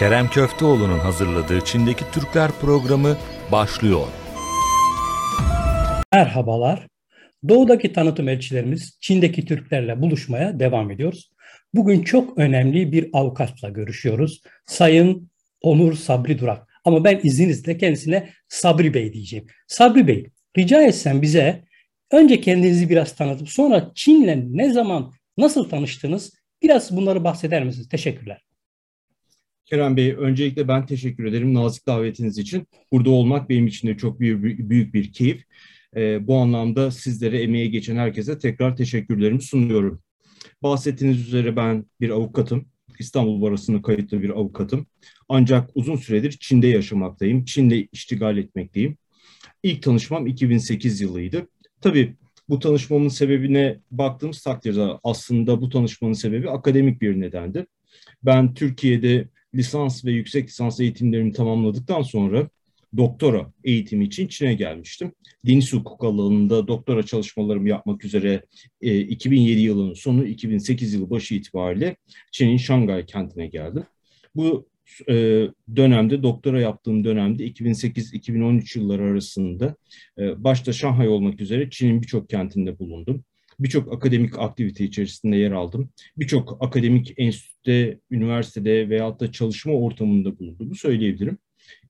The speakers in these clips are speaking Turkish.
Kerem Köfteoğlu'nun hazırladığı Çin'deki Türkler programı başlıyor. Merhabalar. Doğudaki tanıtım elçilerimiz Çin'deki Türklerle buluşmaya devam ediyoruz. Bugün çok önemli bir avukatla görüşüyoruz. Sayın Onur Sabri Durak. Ama ben izninizle kendisine Sabri Bey diyeceğim. Sabri Bey, rica etsem bize önce kendinizi biraz tanıtıp sonra Çin'le ne zaman, nasıl tanıştınız? Biraz bunları bahseder misiniz? Teşekkürler. Kerem Bey, öncelikle ben teşekkür ederim nazik davetiniz için. Burada olmak benim için de çok büyük, büyük bir keyif. E, bu anlamda sizlere emeğe geçen herkese tekrar teşekkürlerimi sunuyorum. Bahsettiğiniz üzere ben bir avukatım. İstanbul Barası'na kayıtlı bir avukatım. Ancak uzun süredir Çin'de yaşamaktayım. Çin'de iştigal etmekteyim. İlk tanışmam 2008 yılıydı. Tabii bu tanışmamın sebebine baktığımız takdirde aslında bu tanışmanın sebebi akademik bir nedendi. Ben Türkiye'de lisans ve yüksek lisans eğitimlerimi tamamladıktan sonra doktora eğitimi için Çin'e gelmiştim. Deniz hukuk alanında doktora çalışmalarımı yapmak üzere e, 2007 yılının sonu 2008 yılı başı itibariyle Çin'in Şangay kentine geldim. Bu e, dönemde doktora yaptığım dönemde 2008-2013 yılları arasında e, başta Şanghay olmak üzere Çin'in birçok kentinde bulundum birçok akademik aktivite içerisinde yer aldım. Birçok akademik enstitüde, üniversitede veyahut da çalışma ortamında bulunduğumu söyleyebilirim.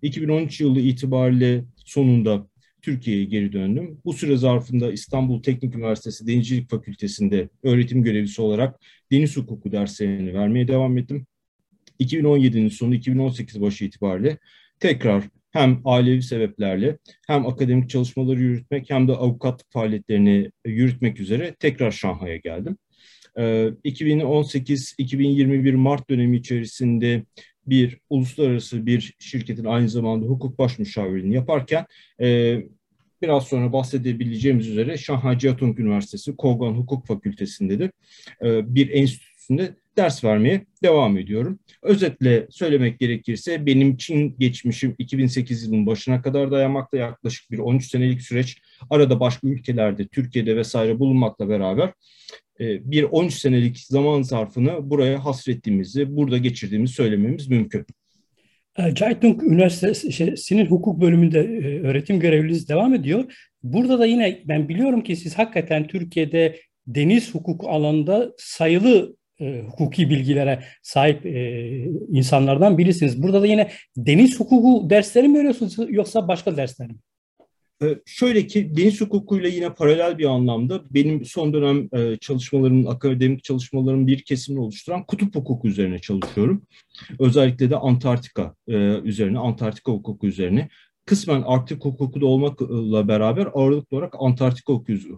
2013 yılı itibariyle sonunda Türkiye'ye geri döndüm. Bu süre zarfında İstanbul Teknik Üniversitesi Denizcilik Fakültesi'nde öğretim görevlisi olarak deniz hukuku derslerini vermeye devam ettim. 2017'nin sonu 2018 başı itibariyle tekrar hem ailevi sebeplerle hem akademik çalışmaları yürütmek hem de avukatlık faaliyetlerini yürütmek üzere tekrar Şanghay'a geldim. 2018-2021 ee, Mart dönemi içerisinde bir uluslararası bir şirketin aynı zamanda hukuk baş müşavirliğini yaparken e, biraz sonra bahsedebileceğimiz üzere Şanghai Jiaotong Üniversitesi Kogan Hukuk Fakültesi'nde de e, bir enstitüsünde ders vermeye devam ediyorum. Özetle söylemek gerekirse benim Çin geçmişim 2008 yılının başına kadar dayanmakta yaklaşık bir 13 senelik süreç. Arada başka ülkelerde, Türkiye'de vesaire bulunmakla beraber e, bir 13 senelik zaman zarfını buraya hasrettiğimizi, burada geçirdiğimizi söylememiz mümkün. Caytung e, Üniversitesi'nin hukuk bölümünde e, öğretim görevliliğiniz devam ediyor. Burada da yine ben biliyorum ki siz hakikaten Türkiye'de deniz hukuku alanında sayılı e, hukuki bilgilere sahip e, insanlardan birisiniz. Burada da yine deniz hukuku dersleri mi veriyorsunuz yoksa başka dersler mi? Ee, şöyle ki deniz hukukuyla yine paralel bir anlamda benim son dönem e, çalışmalarımın, akademik çalışmalarımın bir kesimini oluşturan kutup hukuku üzerine çalışıyorum. Özellikle de Antarktika e, üzerine, Antarktika hukuku üzerine. Kısmen Arktik hukuku da olmakla beraber ağırlıklı olarak Antarktika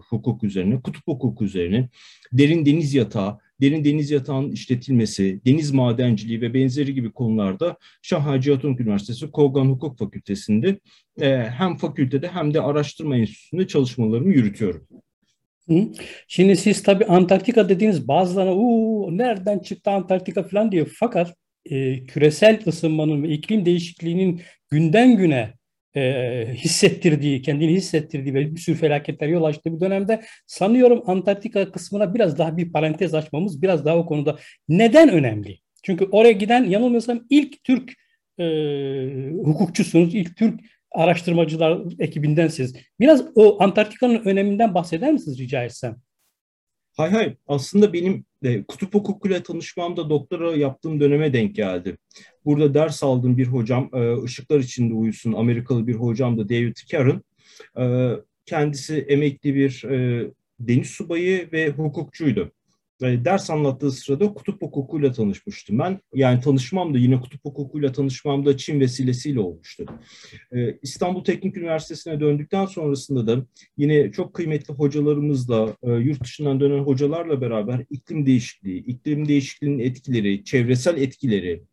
hukuku üzerine, kutup hukuku üzerine, derin deniz yatağı, derin deniz yatağının işletilmesi, deniz madenciliği ve benzeri gibi konularda Şah Atatürk Üniversitesi Kogan Hukuk Fakültesi'nde e, hem fakültede hem de araştırma enstitüsünde çalışmalarımı yürütüyorum. Şimdi siz tabii Antarktika dediğiniz bazılarına nereden çıktı Antarktika falan diyor. Fakat e, küresel ısınmanın ve iklim değişikliğinin günden güne e, hissettirdiği, kendini hissettirdiği ve bir sürü felaketler yol açtığı bir dönemde sanıyorum Antarktika kısmına biraz daha bir parantez açmamız biraz daha o konuda neden önemli? Çünkü oraya giden yanılmıyorsam ilk Türk e, hukukçusunuz, ilk Türk araştırmacılar ekibindensiniz. Biraz o Antarktika'nın öneminden bahseder misiniz rica etsem? Hay hay aslında benim e, kutup hukukuyla tanışmam da doktora yaptığım döneme denk geldi. Burada ders aldığım bir hocam, e, ışıklar içinde uyusun Amerikalı bir hocam da David Karen. E, kendisi emekli bir e, deniz subayı ve hukukçuydu ders anlattığı sırada kutup hukukuyla tanışmıştım ben. Yani tanışmam da yine kutup hukukuyla tanışmam da Çin vesilesiyle olmuştu. Ee, İstanbul Teknik Üniversitesi'ne döndükten sonrasında da yine çok kıymetli hocalarımızla, e, yurt dışından dönen hocalarla beraber iklim değişikliği, iklim değişikliğinin etkileri, çevresel etkileri,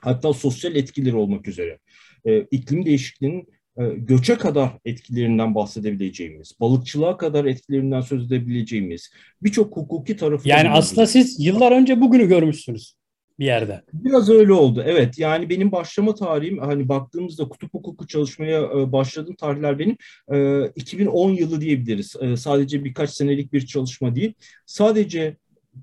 hatta sosyal etkileri olmak üzere e, iklim değişikliğinin göçe kadar etkilerinden bahsedebileceğimiz, balıkçılığa kadar etkilerinden söz edebileceğimiz birçok hukuki tarafı. Yani aslında siz yıllar önce bugünü görmüşsünüz bir yerde. Biraz öyle oldu. Evet. Yani benim başlama tarihim hani baktığımızda kutup hukuku çalışmaya e, başladığım tarihler benim 2010 e, yılı diyebiliriz. Sadece birkaç senelik bir çalışma değil. Sadece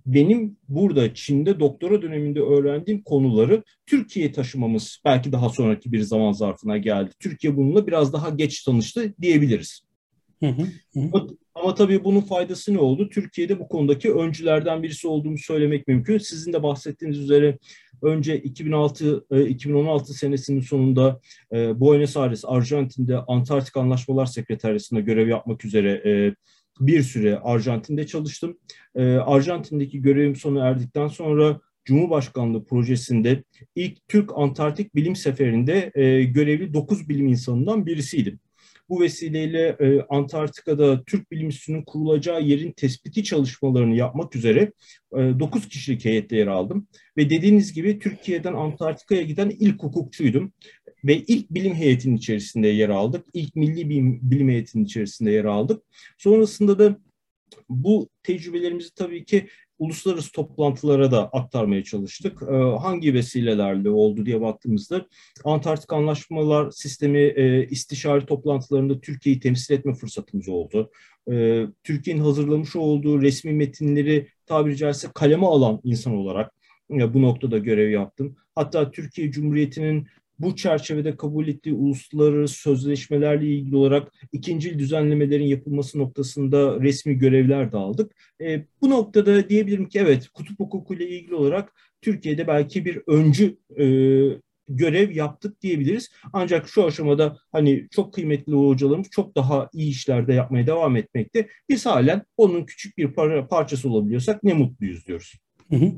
benim burada Çin'de doktora döneminde öğrendiğim konuları Türkiye'ye taşımamız belki daha sonraki bir zaman zarfına geldi. Türkiye bununla biraz daha geç tanıştı diyebiliriz. Hı hı, hı. Ama, ama tabii bunun faydası ne oldu? Türkiye'de bu konudaki öncülerden birisi olduğumu söylemek mümkün. Sizin de bahsettiğiniz üzere önce 2006 2016 e, senesinin sonunda e, Buenos Aires Arjantin'de Antarktik Anlaşmalar Sekreteryası'nda görev yapmak üzere e, bir süre Arjantin'de çalıştım. Arjantin'deki görevim sona erdikten sonra Cumhurbaşkanlığı projesinde ilk Türk Antarktik Bilim Seferi'nde görevli 9 bilim insanından birisiydim. Bu vesileyle e, Antarktika'da Türk Bilim Üssü'nün kurulacağı yerin tespiti çalışmalarını yapmak üzere e, 9 kişilik heyette yer aldım. Ve dediğiniz gibi Türkiye'den Antarktika'ya giden ilk hukukçuydum. Ve ilk bilim heyetinin içerisinde yer aldık. İlk milli bilim, bilim heyetinin içerisinde yer aldık. Sonrasında da bu tecrübelerimizi tabii ki uluslararası toplantılara da aktarmaya çalıştık. E, hangi vesilelerle oldu diye baktığımızda Antarktik Anlaşmalar Sistemi e, istişare toplantılarında Türkiye'yi temsil etme fırsatımız oldu. E, Türkiye'nin hazırlamış olduğu resmi metinleri tabiri caizse kaleme alan insan olarak e, bu noktada görev yaptım. Hatta Türkiye Cumhuriyeti'nin bu çerçevede kabul ettiği uluslararası sözleşmelerle ilgili olarak ikinci düzenlemelerin yapılması noktasında resmi görevler de aldık. E, bu noktada diyebilirim ki evet kutup hukuku ile ilgili olarak Türkiye'de belki bir öncü e, görev yaptık diyebiliriz. Ancak şu aşamada hani çok kıymetli hocalarımız çok daha iyi işlerde yapmaya devam etmekte. Biz halen onun küçük bir par parçası olabiliyorsak ne mutluyuz diyoruz. Hı hı.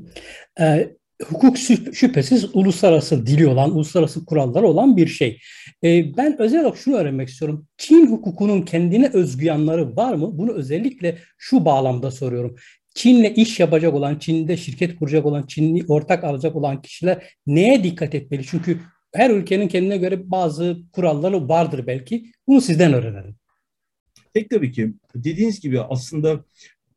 Ee, hukuk şüphesiz uluslararası dili olan, uluslararası kuralları olan bir şey. Ee, ben özel olarak şunu öğrenmek istiyorum. Çin hukukunun kendine özgü yanları var mı? Bunu özellikle şu bağlamda soruyorum. Çin'le iş yapacak olan, Çin'de şirket kuracak olan, Çinli ortak alacak olan kişiler neye dikkat etmeli? Çünkü her ülkenin kendine göre bazı kuralları vardır belki. Bunu sizden öğrenelim. Pek tabii ki. Dediğiniz gibi aslında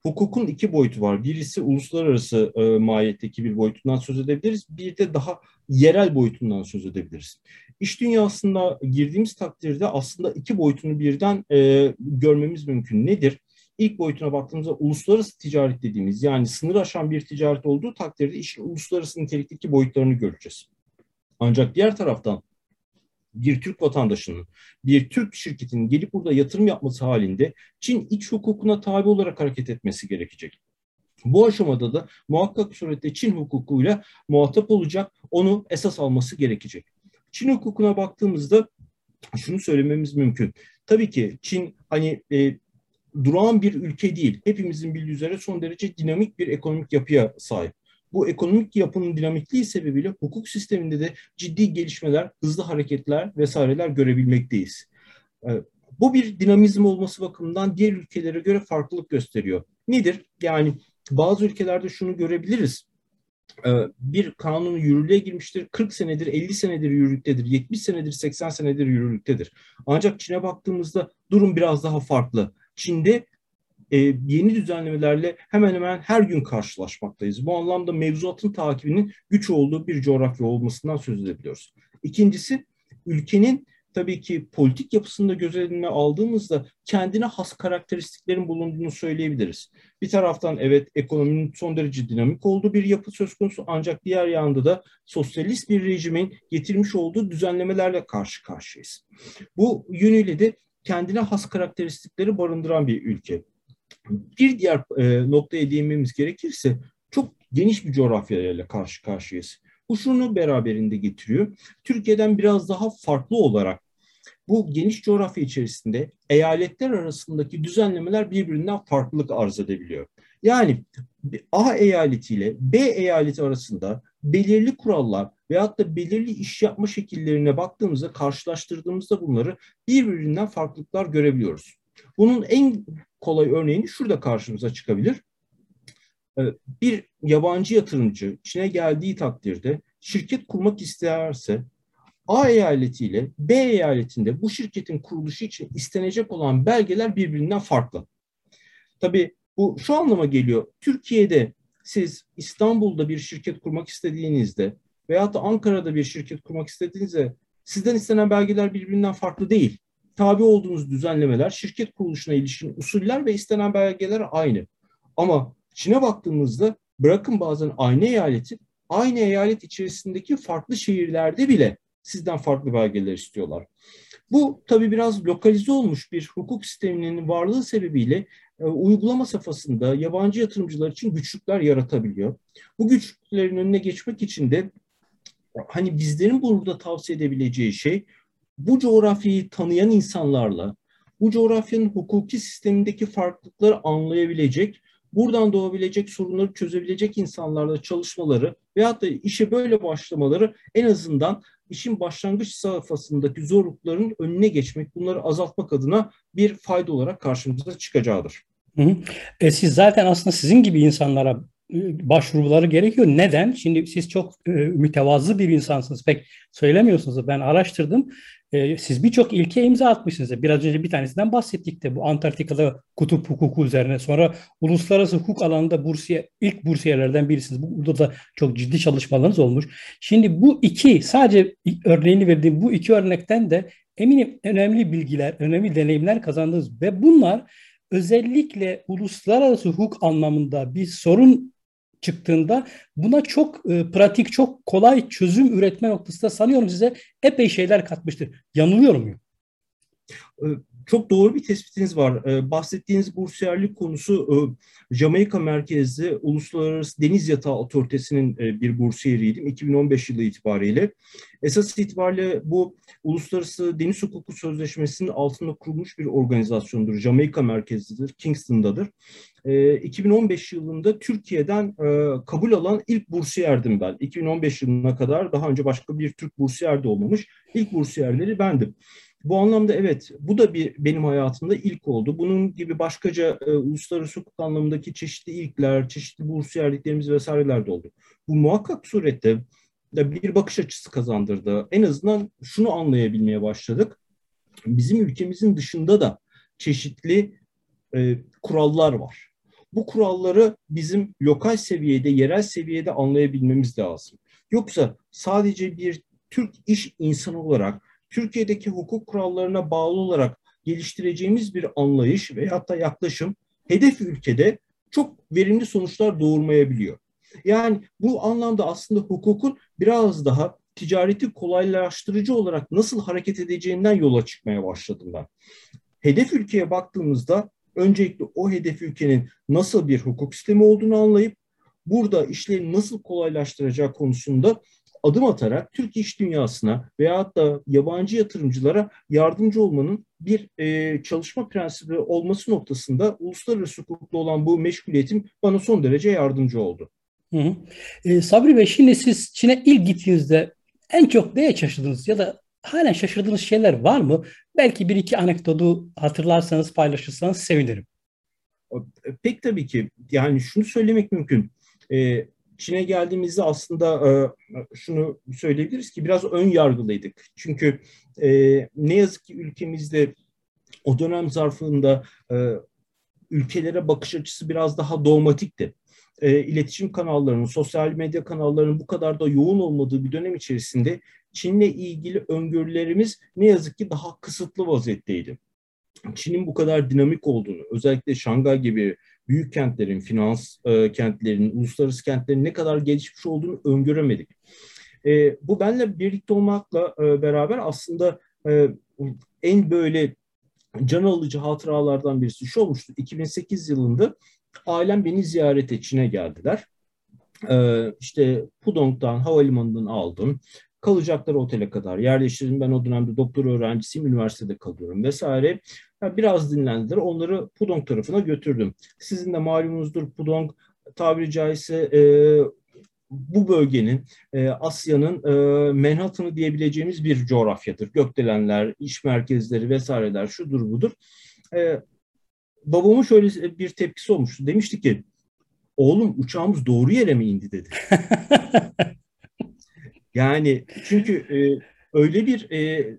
hukukun iki boyutu var. Birisi uluslararası e, mahiyetteki bir boyutundan söz edebiliriz. Bir de daha yerel boyutundan söz edebiliriz. İş dünyasında girdiğimiz takdirde aslında iki boyutunu birden e, görmemiz mümkün. Nedir? İlk boyutuna baktığımızda uluslararası ticaret dediğimiz yani sınır aşan bir ticaret olduğu takdirde işin uluslararası nitelikteki boyutlarını göreceğiz. Ancak diğer taraftan bir Türk vatandaşının, bir Türk şirketinin gelip burada yatırım yapması halinde Çin iç hukukuna tabi olarak hareket etmesi gerekecek. Bu aşamada da muhakkak surette Çin hukukuyla muhatap olacak, onu esas alması gerekecek. Çin hukukuna baktığımızda şunu söylememiz mümkün. Tabii ki Çin hani e, durağan bir ülke değil. Hepimizin bildiği üzere son derece dinamik bir ekonomik yapıya sahip bu ekonomik yapının dinamikliği sebebiyle hukuk sisteminde de ciddi gelişmeler, hızlı hareketler vesaireler görebilmekteyiz. Ee, bu bir dinamizm olması bakımından diğer ülkelere göre farklılık gösteriyor. Nedir? Yani bazı ülkelerde şunu görebiliriz. Ee, bir kanun yürürlüğe girmiştir. 40 senedir, 50 senedir yürürlüktedir, 70 senedir, 80 senedir yürürlüktedir. Ancak Çin'e baktığımızda durum biraz daha farklı. Çin'de e, yeni düzenlemelerle hemen hemen her gün karşılaşmaktayız. Bu anlamda mevzuatın takibinin güç olduğu bir coğrafya olmasından söz edebiliyoruz. İkincisi ülkenin tabii ki politik yapısında göz önüne aldığımızda kendine has karakteristiklerin bulunduğunu söyleyebiliriz. Bir taraftan evet ekonominin son derece dinamik olduğu bir yapı söz konusu ancak diğer yanda da sosyalist bir rejimin getirmiş olduğu düzenlemelerle karşı karşıyayız. Bu yönüyle de kendine has karakteristikleri barındıran bir ülke. Bir diğer e, noktaya değinmemiz gerekirse çok geniş bir coğrafyayla karşı karşıyayız. Bu şunu beraberinde getiriyor. Türkiye'den biraz daha farklı olarak bu geniş coğrafya içerisinde eyaletler arasındaki düzenlemeler birbirinden farklılık arz edebiliyor. Yani A eyaletiyle B eyaleti arasında belirli kurallar veyahut da belirli iş yapma şekillerine baktığımızda, karşılaştırdığımızda bunları birbirinden farklılıklar görebiliyoruz. Bunun en kolay örneğini şurada karşımıza çıkabilir. Ee, bir yabancı yatırımcı Çin'e geldiği takdirde şirket kurmak isterse A eyaletiyle B eyaletinde bu şirketin kuruluşu için istenecek olan belgeler birbirinden farklı. Tabii bu şu anlama geliyor. Türkiye'de siz İstanbul'da bir şirket kurmak istediğinizde veyahut da Ankara'da bir şirket kurmak istediğinizde sizden istenen belgeler birbirinden farklı değil tabi olduğunuz düzenlemeler, şirket kuruluşuna ilişkin usuller ve istenen belgeler aynı. Ama Çin'e baktığımızda bırakın bazen aynı eyaleti, aynı eyalet içerisindeki farklı şehirlerde bile sizden farklı belgeler istiyorlar. Bu tabii biraz lokalize olmuş bir hukuk sisteminin varlığı sebebiyle e, uygulama safhasında yabancı yatırımcılar için güçlükler yaratabiliyor. Bu güçlüklerin önüne geçmek için de hani bizlerin burada tavsiye edebileceği şey bu coğrafyayı tanıyan insanlarla bu coğrafyanın hukuki sistemindeki farklılıkları anlayabilecek, buradan doğabilecek sorunları çözebilecek insanlarla çalışmaları veyahut da işe böyle başlamaları en azından işin başlangıç safhasındaki zorlukların önüne geçmek, bunları azaltmak adına bir fayda olarak karşımıza çıkacaktır. Hı hı. E, siz zaten aslında sizin gibi insanlara başvuruları gerekiyor. Neden? Şimdi siz çok e, mütevazı bir insansınız. Pek söylemiyorsunuz. Ben araştırdım. E, siz birçok ilke imza atmışsınız. Biraz önce bir tanesinden bahsettik de bu Antarktika'da kutup hukuku üzerine. Sonra uluslararası hukuk alanında bursiye, ilk bursiyerlerden birisiniz. Burada da çok ciddi çalışmalarınız olmuş. Şimdi bu iki sadece örneğini verdiğim bu iki örnekten de eminim önemli bilgiler, önemli deneyimler kazandınız ve bunlar özellikle uluslararası hukuk anlamında bir sorun çıktığında buna çok e, pratik, çok kolay çözüm üretme noktasında sanıyorum size epey şeyler katmıştır. Yanılıyor muyum? Çok doğru bir tespitiniz var. Ee, bahsettiğiniz bursiyerlik konusu e, Jamaika merkezli Uluslararası Deniz Yatağı Otoritesi'nin e, bir bursiyeriydim 2015 yılı itibariyle. Esas itibariyle bu Uluslararası Deniz Hukuku Sözleşmesi'nin altında kurulmuş bir organizasyondur. Jamaika merkezlidir, Kingston'dadır. 2015 ee, yılında Türkiye'den e, kabul alan ilk bursiyerdim ben. 2015 yılına kadar daha önce başka bir Türk bursiyer de olmamış. İlk bursiyerleri bendim. Bu anlamda evet, bu da bir benim hayatımda ilk oldu. Bunun gibi başkaca e, uluslararası hukuk anlamındaki çeşitli ilkler, çeşitli bursiyerliklerimiz vesaireler de oldu. Bu muhakkak surette bir bakış açısı kazandırdı. En azından şunu anlayabilmeye başladık. Bizim ülkemizin dışında da çeşitli e, kurallar var. Bu kuralları bizim lokal seviyede, yerel seviyede anlayabilmemiz lazım. Yoksa sadece bir Türk iş insanı olarak Türkiye'deki hukuk kurallarına bağlı olarak geliştireceğimiz bir anlayış veyahut da yaklaşım hedef ülkede çok verimli sonuçlar doğurmayabiliyor. Yani bu anlamda aslında hukukun biraz daha ticareti kolaylaştırıcı olarak nasıl hareket edeceğinden yola çıkmaya başladım ben. Hedef ülkeye baktığımızda öncelikle o hedef ülkenin nasıl bir hukuk sistemi olduğunu anlayıp burada işleri nasıl kolaylaştıracağı konusunda adım atarak Türk iş dünyasına veyahut da yabancı yatırımcılara yardımcı olmanın bir e, çalışma prensibi olması noktasında uluslararası hukukta olan bu meşguliyetim bana son derece yardımcı oldu. Hı hı. E, Sabri Bey şimdi siz Çin'e ilk gittiğinizde en çok neye şaşırdınız ya da halen şaşırdığınız şeyler var mı? Belki bir iki anekdotu hatırlarsanız paylaşırsanız sevinirim. Pek tabii ki yani şunu söylemek mümkün. E, Çin'e geldiğimizde aslında e, şunu söyleyebiliriz ki biraz ön yargılıydık. Çünkü e, ne yazık ki ülkemizde o dönem zarfında e, ülkelere bakış açısı biraz daha dogmatikti. E, iletişim kanallarının, sosyal medya kanallarının bu kadar da yoğun olmadığı bir dönem içerisinde Çin'le ilgili öngörülerimiz ne yazık ki daha kısıtlı vaziyetteydi. Çin'in bu kadar dinamik olduğunu, özellikle Şangay gibi büyük kentlerin, finans e, kentlerin, uluslararası kentlerin ne kadar gelişmiş olduğunu öngöremedik. E, bu benle birlikte olmakla e, beraber aslında e, en böyle can alıcı hatıralardan birisi şu olmuştu. 2008 yılında ailem beni ziyarete Çin'e geldiler. E, işte Pudong'dan, havalimanından aldım kalacakları otele kadar yerleştirdim. Ben o dönemde doktor öğrencisiyim, üniversitede kalıyorum vesaire. Yani biraz dinlendiler. Onları Pudong tarafına götürdüm. Sizin de malumunuzdur Pudong tabiri caizse e, bu bölgenin e, Asya'nın e, Manhattan'ı diyebileceğimiz bir coğrafyadır. Gökdelenler, iş merkezleri vesaireler şudur budur. E, babamın şöyle bir tepkisi olmuştu. Demişti ki oğlum uçağımız doğru yere mi indi dedi. Yani çünkü e, öyle bir e,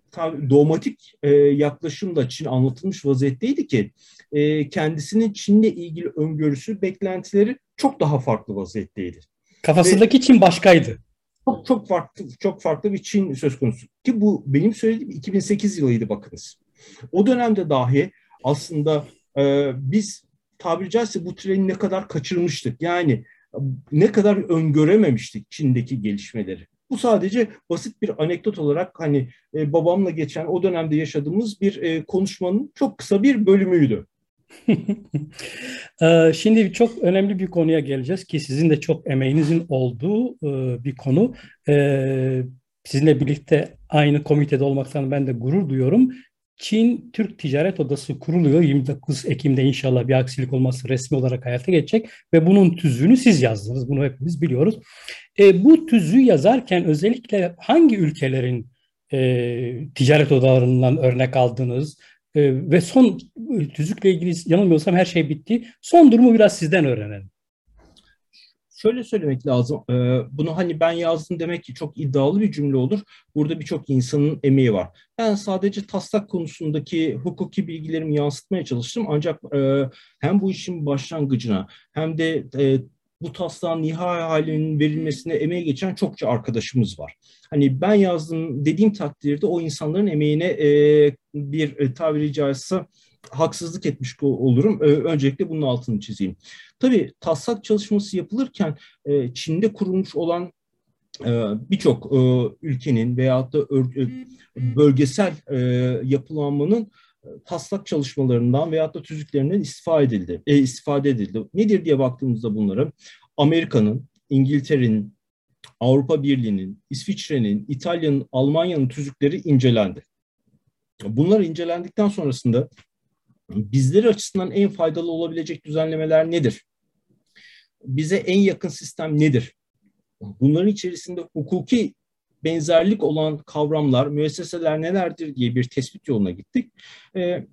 dogmatik e, yaklaşımda Çin anlatılmış vaziyetteydi ki e, kendisinin Çin'le ilgili öngörüsü, beklentileri çok daha farklı vaziyetteydi. Kafasındaki Ve, Çin başkaydı. Çok çok farklı çok farklı bir Çin söz konusu. Ki bu benim söylediğim 2008 yılıydı bakınız. O dönemde dahi aslında e, biz tabiri caizse bu treni ne kadar kaçırmıştık. Yani ne kadar öngörememiştik Çin'deki gelişmeleri. Bu sadece basit bir anekdot olarak hani e, babamla geçen o dönemde yaşadığımız bir e, konuşmanın çok kısa bir bölümüydü. Ee, şimdi çok önemli bir konuya geleceğiz ki sizin de çok emeğinizin olduğu e, bir konu. Ee, sizinle birlikte aynı komitede olmaktan ben de gurur duyuyorum. Çin Türk Ticaret Odası kuruluyor. 29 Ekim'de inşallah bir aksilik olmazsa resmi olarak hayata geçecek ve bunun tüzüğünü siz yazdınız. Bunu hepimiz biliyoruz. E, bu tüzüğü yazarken özellikle hangi ülkelerin e, ticaret odalarından örnek aldınız? E, ve son tüzükle ilgili yanılmıyorsam her şey bitti. Son durumu biraz sizden öğrenelim şöyle söylemek lazım. E, bunu hani ben yazdım demek ki çok iddialı bir cümle olur. Burada birçok insanın emeği var. Ben sadece taslak konusundaki hukuki bilgilerimi yansıtmaya çalıştım. Ancak e, hem bu işin başlangıcına hem de e, bu taslağın nihai halinin verilmesine emeği geçen çokça arkadaşımız var. Hani ben yazdım dediğim takdirde o insanların emeğine e, bir e, tabiri caizse haksızlık etmiş olurum. Ee, öncelikle bunun altını çizeyim. Tabii taslak çalışması yapılırken e, Çin'de kurulmuş olan e, birçok e, ülkenin veyahut da bölgesel yapılanmanın taslak çalışmalarından veyahut da tüzüklerinden istifade edildi. E, istifade edildi. Nedir diye baktığımızda bunları Amerika'nın, İngiltere'nin, Avrupa Birliği'nin, İsviçre'nin, İtalya'nın, Almanya'nın tüzükleri incelendi. Bunlar incelendikten sonrasında bizleri açısından en faydalı olabilecek düzenlemeler nedir? Bize en yakın sistem nedir? Bunların içerisinde hukuki benzerlik olan kavramlar, müesseseler nelerdir diye bir tespit yoluna gittik. E,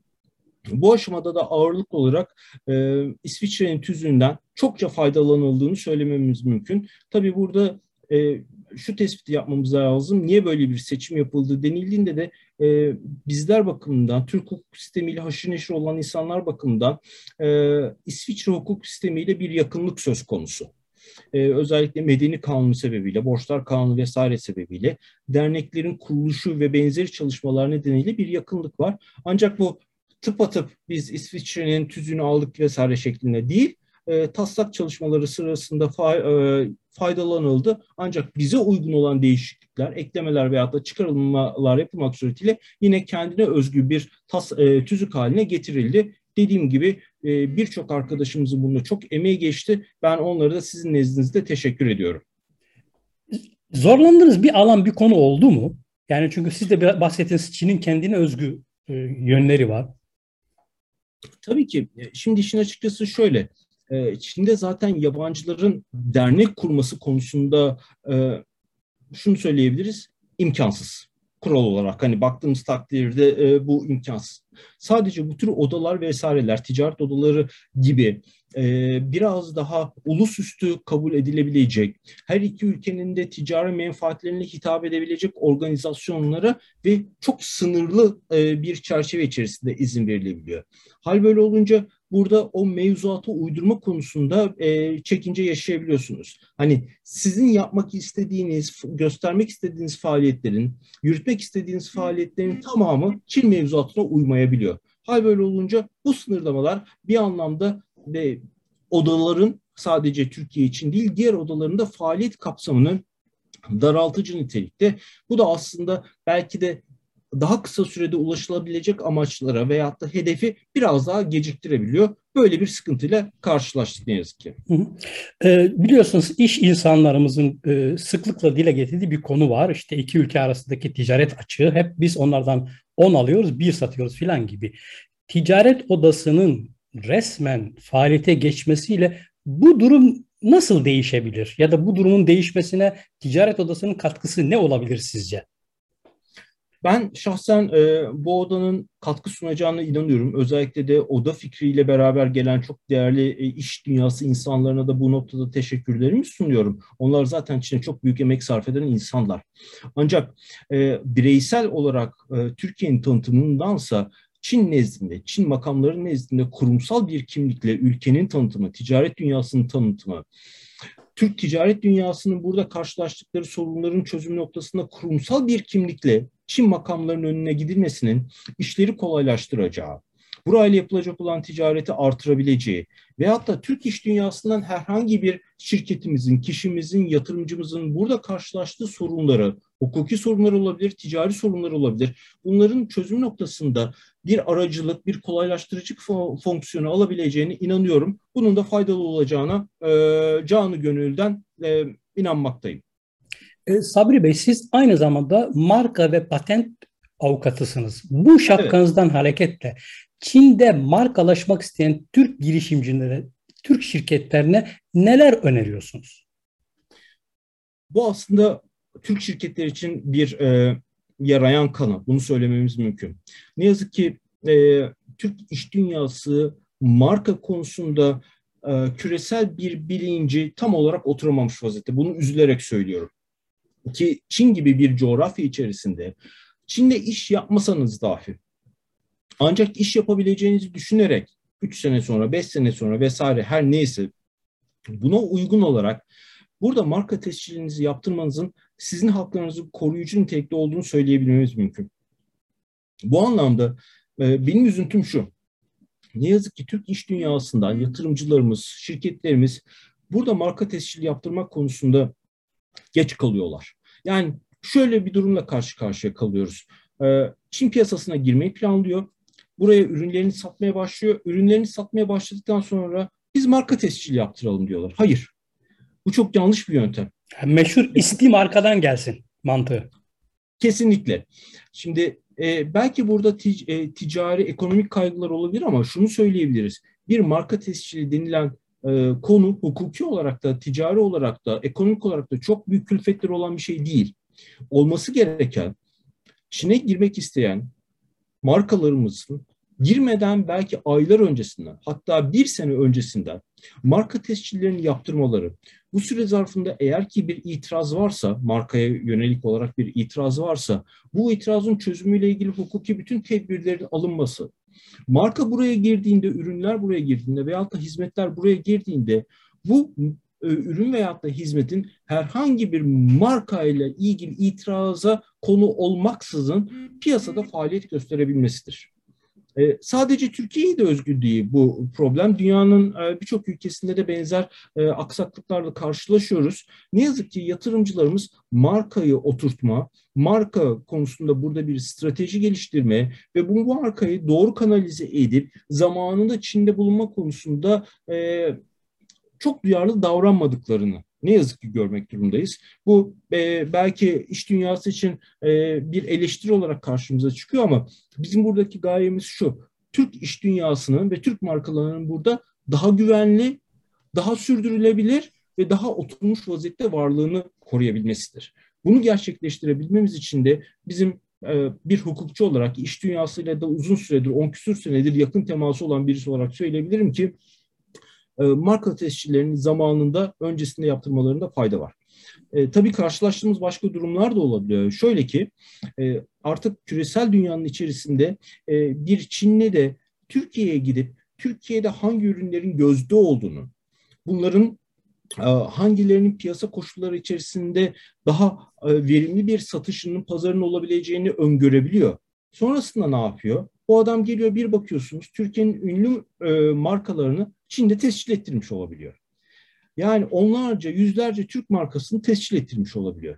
bu aşamada da ağırlık olarak e, İsviçre'nin tüzüğünden çokça faydalanıldığını söylememiz mümkün. Tabii burada e, şu tespiti yapmamız lazım. Niye böyle bir seçim yapıldı denildiğinde de e, bizler bakımından, Türk hukuk sistemiyle haşır neşir olan insanlar bakımından e, İsviçre hukuk sistemiyle bir yakınlık söz konusu. Ee, özellikle medeni kanunu sebebiyle, borçlar kanunu vesaire sebebiyle derneklerin kuruluşu ve benzeri çalışmalar nedeniyle bir yakınlık var. Ancak bu tıpatıp biz İsviçre'nin tüzüğünü aldık vesaire şeklinde değil, e, taslak çalışmaları sırasında fa, e, faydalanıldı. Ancak bize uygun olan değişiklikler, eklemeler veya da çıkarılmalar yapılmak suretiyle yine kendine özgü bir tas, e, tüzük haline getirildi. Dediğim gibi e, birçok arkadaşımızın bunda çok emeği geçti. Ben onlara da sizin nezdinizde teşekkür ediyorum. Zorlandığınız bir alan, bir konu oldu mu? Yani çünkü siz de bahsettiğiniz Çin'in kendine özgü e, yönleri var. Tabii ki. E, şimdi işin açıkçası şöyle. E, Çin'de zaten yabancıların dernek kurması konusunda e, şunu söyleyebiliriz, imkansız. Kural olarak hani baktığımız takdirde e, bu imkansız. Sadece bu tür odalar vesaireler, ticaret odaları gibi e, biraz daha ulusüstü kabul edilebilecek, her iki ülkenin de ticari menfaatlerine hitap edebilecek organizasyonlara ve çok sınırlı bir çerçeve içerisinde izin verilebiliyor. Hal böyle olunca burada o mevzuata uydurma konusunda e, çekince yaşayabiliyorsunuz. Hani sizin yapmak istediğiniz, göstermek istediğiniz faaliyetlerin, yürütmek istediğiniz faaliyetlerin tamamı Çin mevzuatına uymayabiliyor. Hal böyle olunca bu sınırlamalar bir anlamda ve odaların sadece Türkiye için değil diğer odaların da faaliyet kapsamını daraltıcı nitelikte. Bu da aslında belki de daha kısa sürede ulaşılabilecek amaçlara veyahut da hedefi biraz daha geciktirebiliyor. Böyle bir sıkıntıyla karşılaştık ne yazık ki. E, biliyorsunuz iş insanlarımızın e, sıklıkla dile getirdiği bir konu var. İşte iki ülke arasındaki ticaret açığı. Hep biz onlardan 10 alıyoruz, bir satıyoruz filan gibi. Ticaret odasının resmen faaliyete geçmesiyle bu durum nasıl değişebilir? Ya da bu durumun değişmesine ticaret odasının katkısı ne olabilir sizce? Ben şahsen e, bu odanın katkı sunacağına inanıyorum. Özellikle de oda fikriyle beraber gelen çok değerli e, iş dünyası insanlarına da bu noktada teşekkürlerimi sunuyorum. Onlar zaten içine çok büyük emek sarf eden insanlar. Ancak e, bireysel olarak e, Türkiye'nin tanıtımındansa Çin nezdinde, Çin makamları nezdinde kurumsal bir kimlikle ülkenin tanıtımı, ticaret dünyasının tanıtımı, Türk ticaret dünyasının burada karşılaştıkları sorunların çözüm noktasında kurumsal bir kimlikle Çin makamlarının önüne gidilmesinin işleri kolaylaştıracağı, burayla yapılacak olan ticareti artırabileceği veyahut da Türk iş dünyasından herhangi bir şirketimizin, kişimizin, yatırımcımızın burada karşılaştığı sorunları, hukuki sorunlar olabilir, ticari sorunlar olabilir. Bunların çözüm noktasında bir aracılık, bir kolaylaştırıcı fonksiyonu alabileceğine inanıyorum. Bunun da faydalı olacağına e, canı gönülden e, inanmaktayım. E, Sabri Bey siz aynı zamanda marka ve patent avukatısınız. Bu şapkanızdan evet. hareketle Çin'de markalaşmak isteyen Türk girişimcilere, Türk şirketlerine neler öneriyorsunuz? Bu aslında Türk şirketler için bir e, yarayan kanı. Bunu söylememiz mümkün. Ne yazık ki e, Türk iş dünyası marka konusunda e, küresel bir bilinci tam olarak oturamamış vaziyette. Bunu üzülerek söylüyorum. Ki Çin gibi bir coğrafya içerisinde Çin'le iş yapmasanız dahi ancak iş yapabileceğinizi düşünerek 3 sene sonra, 5 sene sonra vesaire her neyse buna uygun olarak burada marka tescilinizi yaptırmanızın sizin haklarınızı koruyucu nitelikte olduğunu söyleyebilmemiz mümkün. Bu anlamda e, benim üzüntüm şu. Ne yazık ki Türk iş dünyasından yatırımcılarımız, şirketlerimiz burada marka tescili yaptırmak konusunda geç kalıyorlar. Yani şöyle bir durumla karşı karşıya kalıyoruz. E, Çin piyasasına girmeyi planlıyor. Buraya ürünlerini satmaya başlıyor. Ürünlerini satmaya başladıktan sonra biz marka tescili yaptıralım diyorlar. Hayır. Bu çok yanlış bir yöntem. Meşhur isti markadan gelsin mantığı. Kesinlikle. Şimdi e, belki burada tic- e, ticari, ekonomik kaygılar olabilir ama şunu söyleyebiliriz. Bir marka tescili denilen e, konu hukuki olarak da, ticari olarak da, ekonomik olarak da çok büyük külfetleri olan bir şey değil. Olması gereken, Çin'e girmek isteyen markalarımızın girmeden belki aylar öncesinden hatta bir sene öncesinden marka tescillerini yaptırmaları, bu süre zarfında eğer ki bir itiraz varsa, markaya yönelik olarak bir itiraz varsa, bu itirazın çözümüyle ilgili hukuki bütün tedbirlerin alınması, marka buraya girdiğinde, ürünler buraya girdiğinde veyahut da hizmetler buraya girdiğinde bu ürün veyahut da hizmetin herhangi bir marka ile ilgili itiraza konu olmaksızın piyasada faaliyet gösterebilmesidir. E, sadece Türkiye'ye de özgü değil bu problem. Dünyanın e, birçok ülkesinde de benzer e, aksaklıklarla karşılaşıyoruz. Ne yazık ki yatırımcılarımız markayı oturtma, marka konusunda burada bir strateji geliştirme ve bu markayı doğru kanalize edip zamanında Çin'de bulunma konusunda e, çok duyarlı davranmadıklarını ne yazık ki görmek durumdayız. Bu e, belki iş dünyası için e, bir eleştiri olarak karşımıza çıkıyor ama bizim buradaki gayemiz şu. Türk iş dünyasının ve Türk markalarının burada daha güvenli, daha sürdürülebilir ve daha oturmuş vaziyette varlığını koruyabilmesidir. Bunu gerçekleştirebilmemiz için de bizim e, bir hukukçu olarak iş dünyasıyla da uzun süredir, on küsur senedir yakın teması olan birisi olarak söyleyebilirim ki e, marka tescillerinin zamanında öncesinde yaptırmalarında fayda var. E, tabii karşılaştığımız başka durumlar da olabiliyor. Şöyle ki e, artık küresel dünyanın içerisinde e, bir Çinli de Türkiye'ye gidip Türkiye'de hangi ürünlerin gözde olduğunu, bunların e, hangilerinin piyasa koşulları içerisinde daha e, verimli bir satışının, pazarının olabileceğini öngörebiliyor. Sonrasında ne yapıyor? Bu adam geliyor bir bakıyorsunuz Türkiye'nin ünlü e, markalarını Çin'de tescil ettirmiş olabiliyor. Yani onlarca, yüzlerce Türk markasını tescil ettirmiş olabiliyor.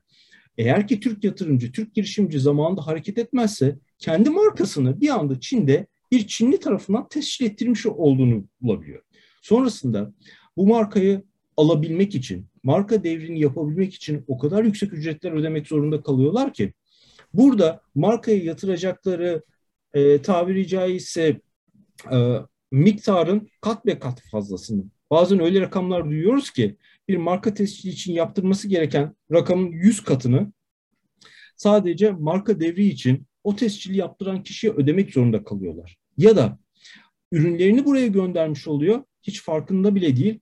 Eğer ki Türk yatırımcı, Türk girişimci zamanında hareket etmezse kendi markasını bir anda Çin'de bir Çinli tarafından tescil ettirmiş olduğunu bulabiliyor. Sonrasında bu markayı alabilmek için, marka devrini yapabilmek için o kadar yüksek ücretler ödemek zorunda kalıyorlar ki burada markaya yatıracakları e, tabiri caizse e, miktarın kat be kat fazlasını. Bazen öyle rakamlar duyuyoruz ki bir marka tescili için yaptırması gereken rakamın 100 katını sadece marka devri için o tescili yaptıran kişiye ödemek zorunda kalıyorlar. Ya da ürünlerini buraya göndermiş oluyor. Hiç farkında bile değil.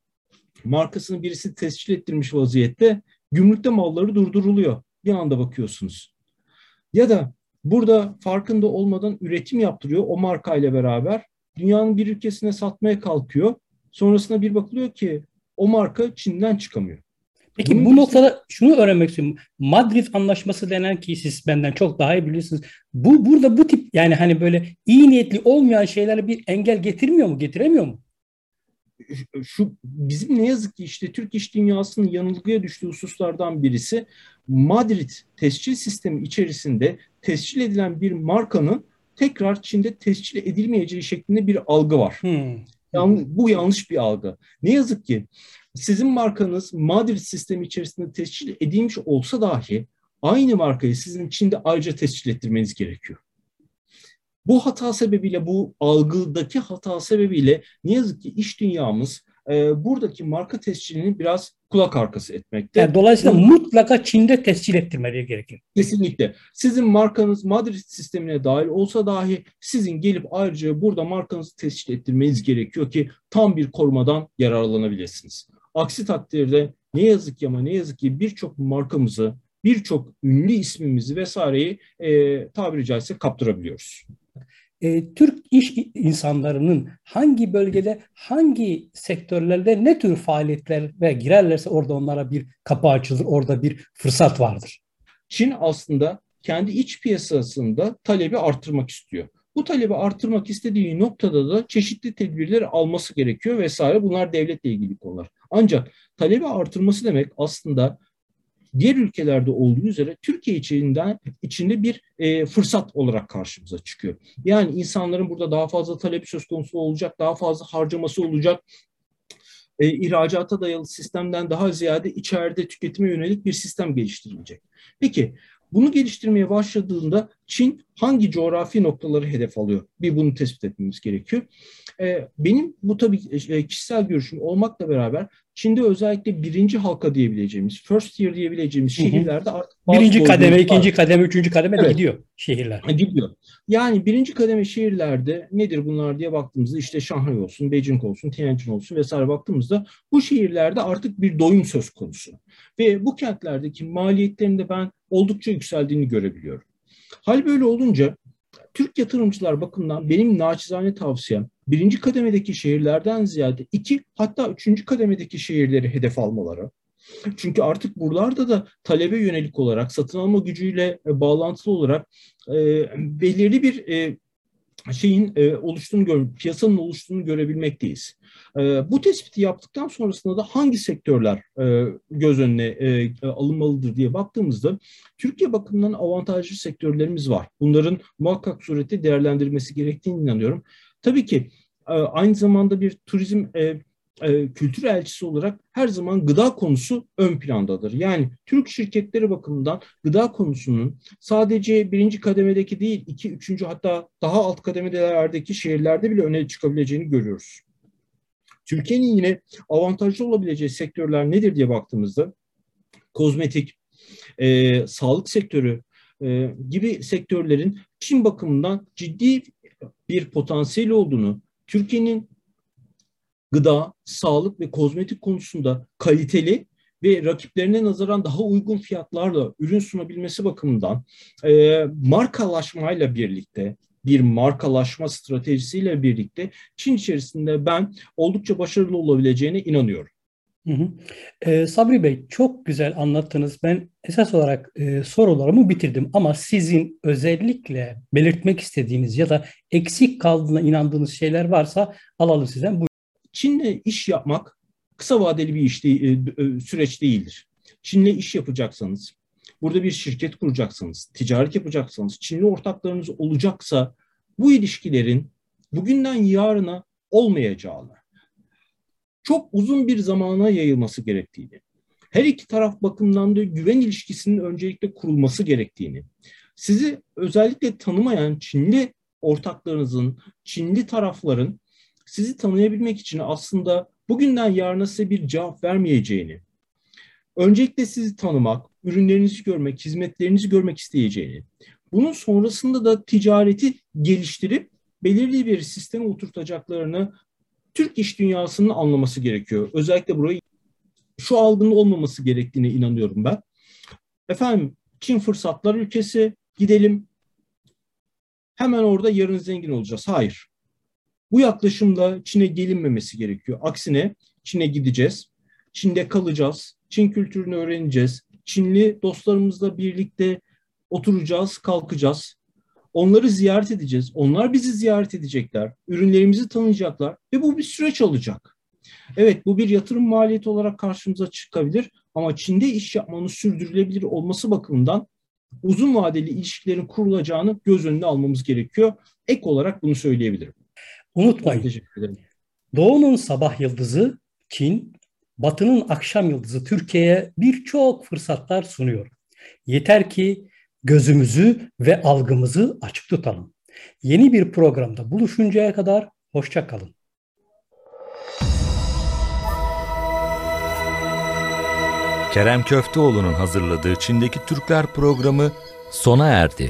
Markasını birisi tescil ettirmiş vaziyette gümrükte malları durduruluyor. Bir anda bakıyorsunuz. Ya da burada farkında olmadan üretim yaptırıyor o markayla beraber dünyanın bir ülkesine satmaya kalkıyor. Sonrasında bir bakılıyor ki o marka Çin'den çıkamıyor. Peki Bunun bu noktada şunu öğrenmek istiyorum. Madrid Anlaşması denen ki siz benden çok daha iyi bilirsiniz. Bu burada bu tip yani hani böyle iyi niyetli olmayan şeylere bir engel getirmiyor mu? Getiremiyor mu? şu bizim ne yazık ki işte Türk iş dünyasının yanılgıya düştüğü hususlardan birisi Madrid tescil sistemi içerisinde tescil edilen bir markanın tekrar Çin'de tescil edilmeyeceği şeklinde bir algı var. Hmm. Yan- bu yanlış bir algı. Ne yazık ki sizin markanız Madrid sistemi içerisinde tescil edilmiş olsa dahi aynı markayı sizin Çin'de ayrıca tescil ettirmeniz gerekiyor. Bu hata sebebiyle, bu algıdaki hata sebebiyle ne yazık ki iş dünyamız e, buradaki marka tescilini biraz kulak arkası etmekte. Yani dolayısıyla Bu- mutlaka Çin'de tescil ettirmeleri gerekir. Kesinlikle. Sizin markanız Madrid sistemine dahil olsa dahi sizin gelip ayrıca burada markanızı tescil ettirmeniz gerekiyor ki tam bir korumadan yararlanabilirsiniz. Aksi takdirde ne yazık ki ama ne yazık ki birçok markamızı, birçok ünlü ismimizi vesaireyi e, tabiri caizse kaptırabiliyoruz. E, Türk iş insanlarının hangi bölgede, hangi sektörlerde ne tür faaliyetlere girerlerse orada onlara bir kapı açılır, orada bir fırsat vardır. Çin aslında kendi iç piyasasında talebi arttırmak istiyor. Bu talebi arttırmak istediği noktada da çeşitli tedbirleri alması gerekiyor vesaire. Bunlar devletle ilgili konular. Ancak talebi artırması demek aslında diğer ülkelerde olduğu üzere Türkiye içinden içinde bir e, fırsat olarak karşımıza çıkıyor. Yani insanların burada daha fazla talebi söz konusu olacak, daha fazla harcaması olacak. E, ihracata dayalı sistemden daha ziyade içeride tüketime yönelik bir sistem geliştirilecek. Peki bunu geliştirmeye başladığında Çin hangi coğrafi noktaları hedef alıyor? Bir bunu tespit etmemiz gerekiyor. Ee, benim bu tabii e, kişisel görüşüm olmakla beraber Çin'de özellikle birinci halka diyebileceğimiz, first tier diyebileceğimiz şehirlerde artık Birinci kademe, doldurulmalar ikinci kademe, üçüncü kademe de Evet. gidiyor şehirler. gidiyor. Yani birinci kademe şehirlerde nedir bunlar diye baktığımızda işte Şanghay olsun, Beijing olsun, Tianjin olsun vesaire baktığımızda bu şehirlerde artık bir doyum söz konusu. Ve bu kentlerdeki maliyetlerin de ben oldukça yükseldiğini görebiliyorum. Hal böyle olunca Türk yatırımcılar bakımından benim naçizane tavsiyem birinci kademedeki şehirlerden ziyade iki hatta üçüncü kademedeki şehirleri hedef almaları. Çünkü artık buralarda da talebe yönelik olarak satın alma gücüyle e, bağlantılı olarak e, belirli bir e, şeyin e, oluştuğunu gör, piyasanın oluştuğunu görebilmekteyiz. E, bu tespiti yaptıktan sonrasında da hangi sektörler e, göz önüne e, alınmalıdır diye baktığımızda Türkiye bakımından avantajlı sektörlerimiz var. Bunların muhakkak surette değerlendirilmesi gerektiğini inanıyorum. Tabii ki e, aynı zamanda bir turizm e, e, kültür elçisi olarak her zaman gıda konusu ön plandadır. Yani Türk şirketleri bakımından gıda konusunun sadece birinci kademedeki değil, iki, üçüncü hatta daha alt kademelerdeki şehirlerde bile öne çıkabileceğini görüyoruz. Türkiye'nin yine avantajlı olabileceği sektörler nedir diye baktığımızda kozmetik, e, sağlık sektörü e, gibi sektörlerin Çin bakımından ciddi bir potansiyel olduğunu, Türkiye'nin gıda, sağlık ve kozmetik konusunda kaliteli ve rakiplerine nazaran daha uygun fiyatlarla ürün sunabilmesi bakımından e, markalaşmayla birlikte bir markalaşma stratejisiyle birlikte Çin içerisinde ben oldukça başarılı olabileceğine inanıyorum. Sabri Bey çok güzel anlattınız. Ben esas olarak sorularımı bitirdim ama sizin özellikle belirtmek istediğiniz ya da eksik kaldığına inandığınız şeyler varsa alalım sizden. Bu Çin'le iş yapmak kısa vadeli bir iş değil, süreç değildir. Çin'le iş yapacaksanız, burada bir şirket kuracaksanız, ticaret yapacaksanız, Çinli ortaklarınız olacaksa bu ilişkilerin bugünden yarına olmayacağını, çok uzun bir zamana yayılması gerektiğini, her iki taraf bakımından da güven ilişkisinin öncelikle kurulması gerektiğini, sizi özellikle tanımayan Çinli ortaklarınızın, Çinli tarafların sizi tanıyabilmek için aslında bugünden yarına size bir cevap vermeyeceğini, öncelikle sizi tanımak, ürünlerinizi görmek, hizmetlerinizi görmek isteyeceğini, bunun sonrasında da ticareti geliştirip belirli bir sisteme oturtacaklarını Türk iş dünyasının anlaması gerekiyor. Özellikle burayı şu algının olmaması gerektiğine inanıyorum ben. Efendim Çin fırsatlar ülkesi gidelim hemen orada yarın zengin olacağız. Hayır. Bu yaklaşımda Çin'e gelinmemesi gerekiyor. Aksine Çin'e gideceğiz. Çin'de kalacağız. Çin kültürünü öğreneceğiz. Çinli dostlarımızla birlikte oturacağız, kalkacağız. Onları ziyaret edeceğiz. Onlar bizi ziyaret edecekler. Ürünlerimizi tanıyacaklar ve bu bir süreç alacak. Evet bu bir yatırım maliyeti olarak karşımıza çıkabilir ama Çin'de iş yapmanın sürdürülebilir olması bakımından uzun vadeli ilişkilerin kurulacağını göz önüne almamız gerekiyor. Ek olarak bunu söyleyebilirim. Çok Unutmayın. teşekkür ederim. Doğu'nun sabah yıldızı Çin, Batı'nın akşam yıldızı Türkiye'ye birçok fırsatlar sunuyor. Yeter ki gözümüzü ve algımızı açık tutalım. Yeni bir programda buluşuncaya kadar hoşça kalın. Kerem Köfteoğlu'nun hazırladığı Çin'deki Türkler programı sona erdi.